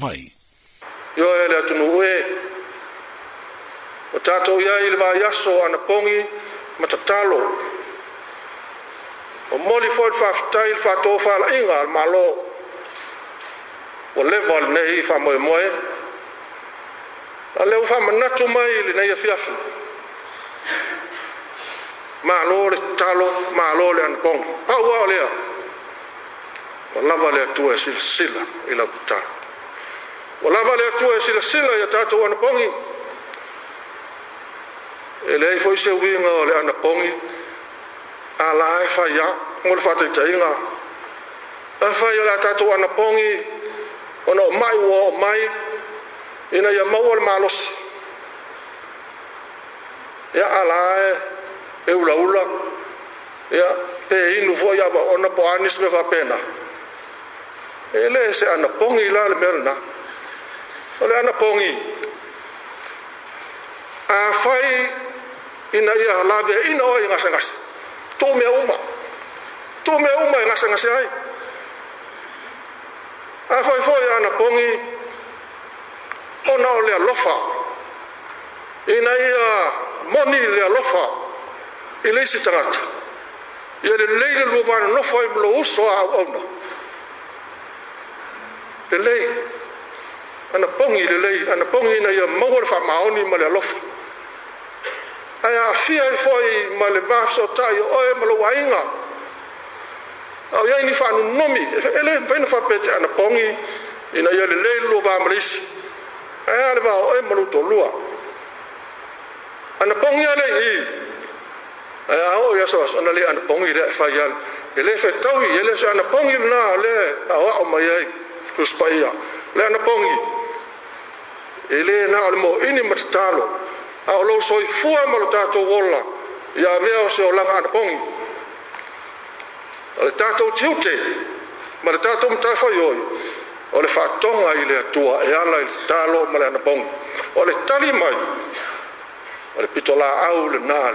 mai. Yo e le atunu ue, o tato ia i le vayaso ana pongi matatalo, o moli fo i fafutai i fato o fala inga al malo, o leva al nehi i famoe moe, a leo famanatu mai i le neia fiafi, malo le talo, malo le anpongi, pau au lea, o lava le atua e sila sila i la putaro o lava le atua e silasila ia tatou anapogi e leai foʻi seuiga o le anapogi ala e faia mo le faataitaʻiga e fai o le a tatou anapogi ona o mai ua oo mai ina ia maua le malosi ia ala e e ulaula ia peinu foʻi avaona po anis me faapena e lē se anapogi i la le mea lanā ole ana kongi a fai ina ia lave e ina oi ngasa ngasa tu me uma tu me uma ngasa e ngasa ai a fai foi ana kongi ona ole lofa ina ia moni le lofa ile si tangata ia le leile luvana nofa i mlo uso a au le leile ana pongi le lei ana pongi na ia maua le faamaoni ma le alofa ae afia ai foi ma le vasootaʻi o oe ma lou aiga ao iai ni faanunumi ele faina faapete ana pogi ina ia lelei lua vamalaisi ae a le vaoe ma lou tolua ana pogi a lei i ae a oo iaso asona le ana pogi lea e faia ele faitaui ele so ana pogi lenā le aoaʻo mai ai tusipaia le ana pogi e lē na o le moʻini matatalo a o lou soifua ma lo tatou ola iā avea o se olaga anaogi o le tatou tiute ma le tatou matafai oi o le faatoga i le atua e ala i le tatalo ma le anapogi o le tali mai o le pitolaau lenā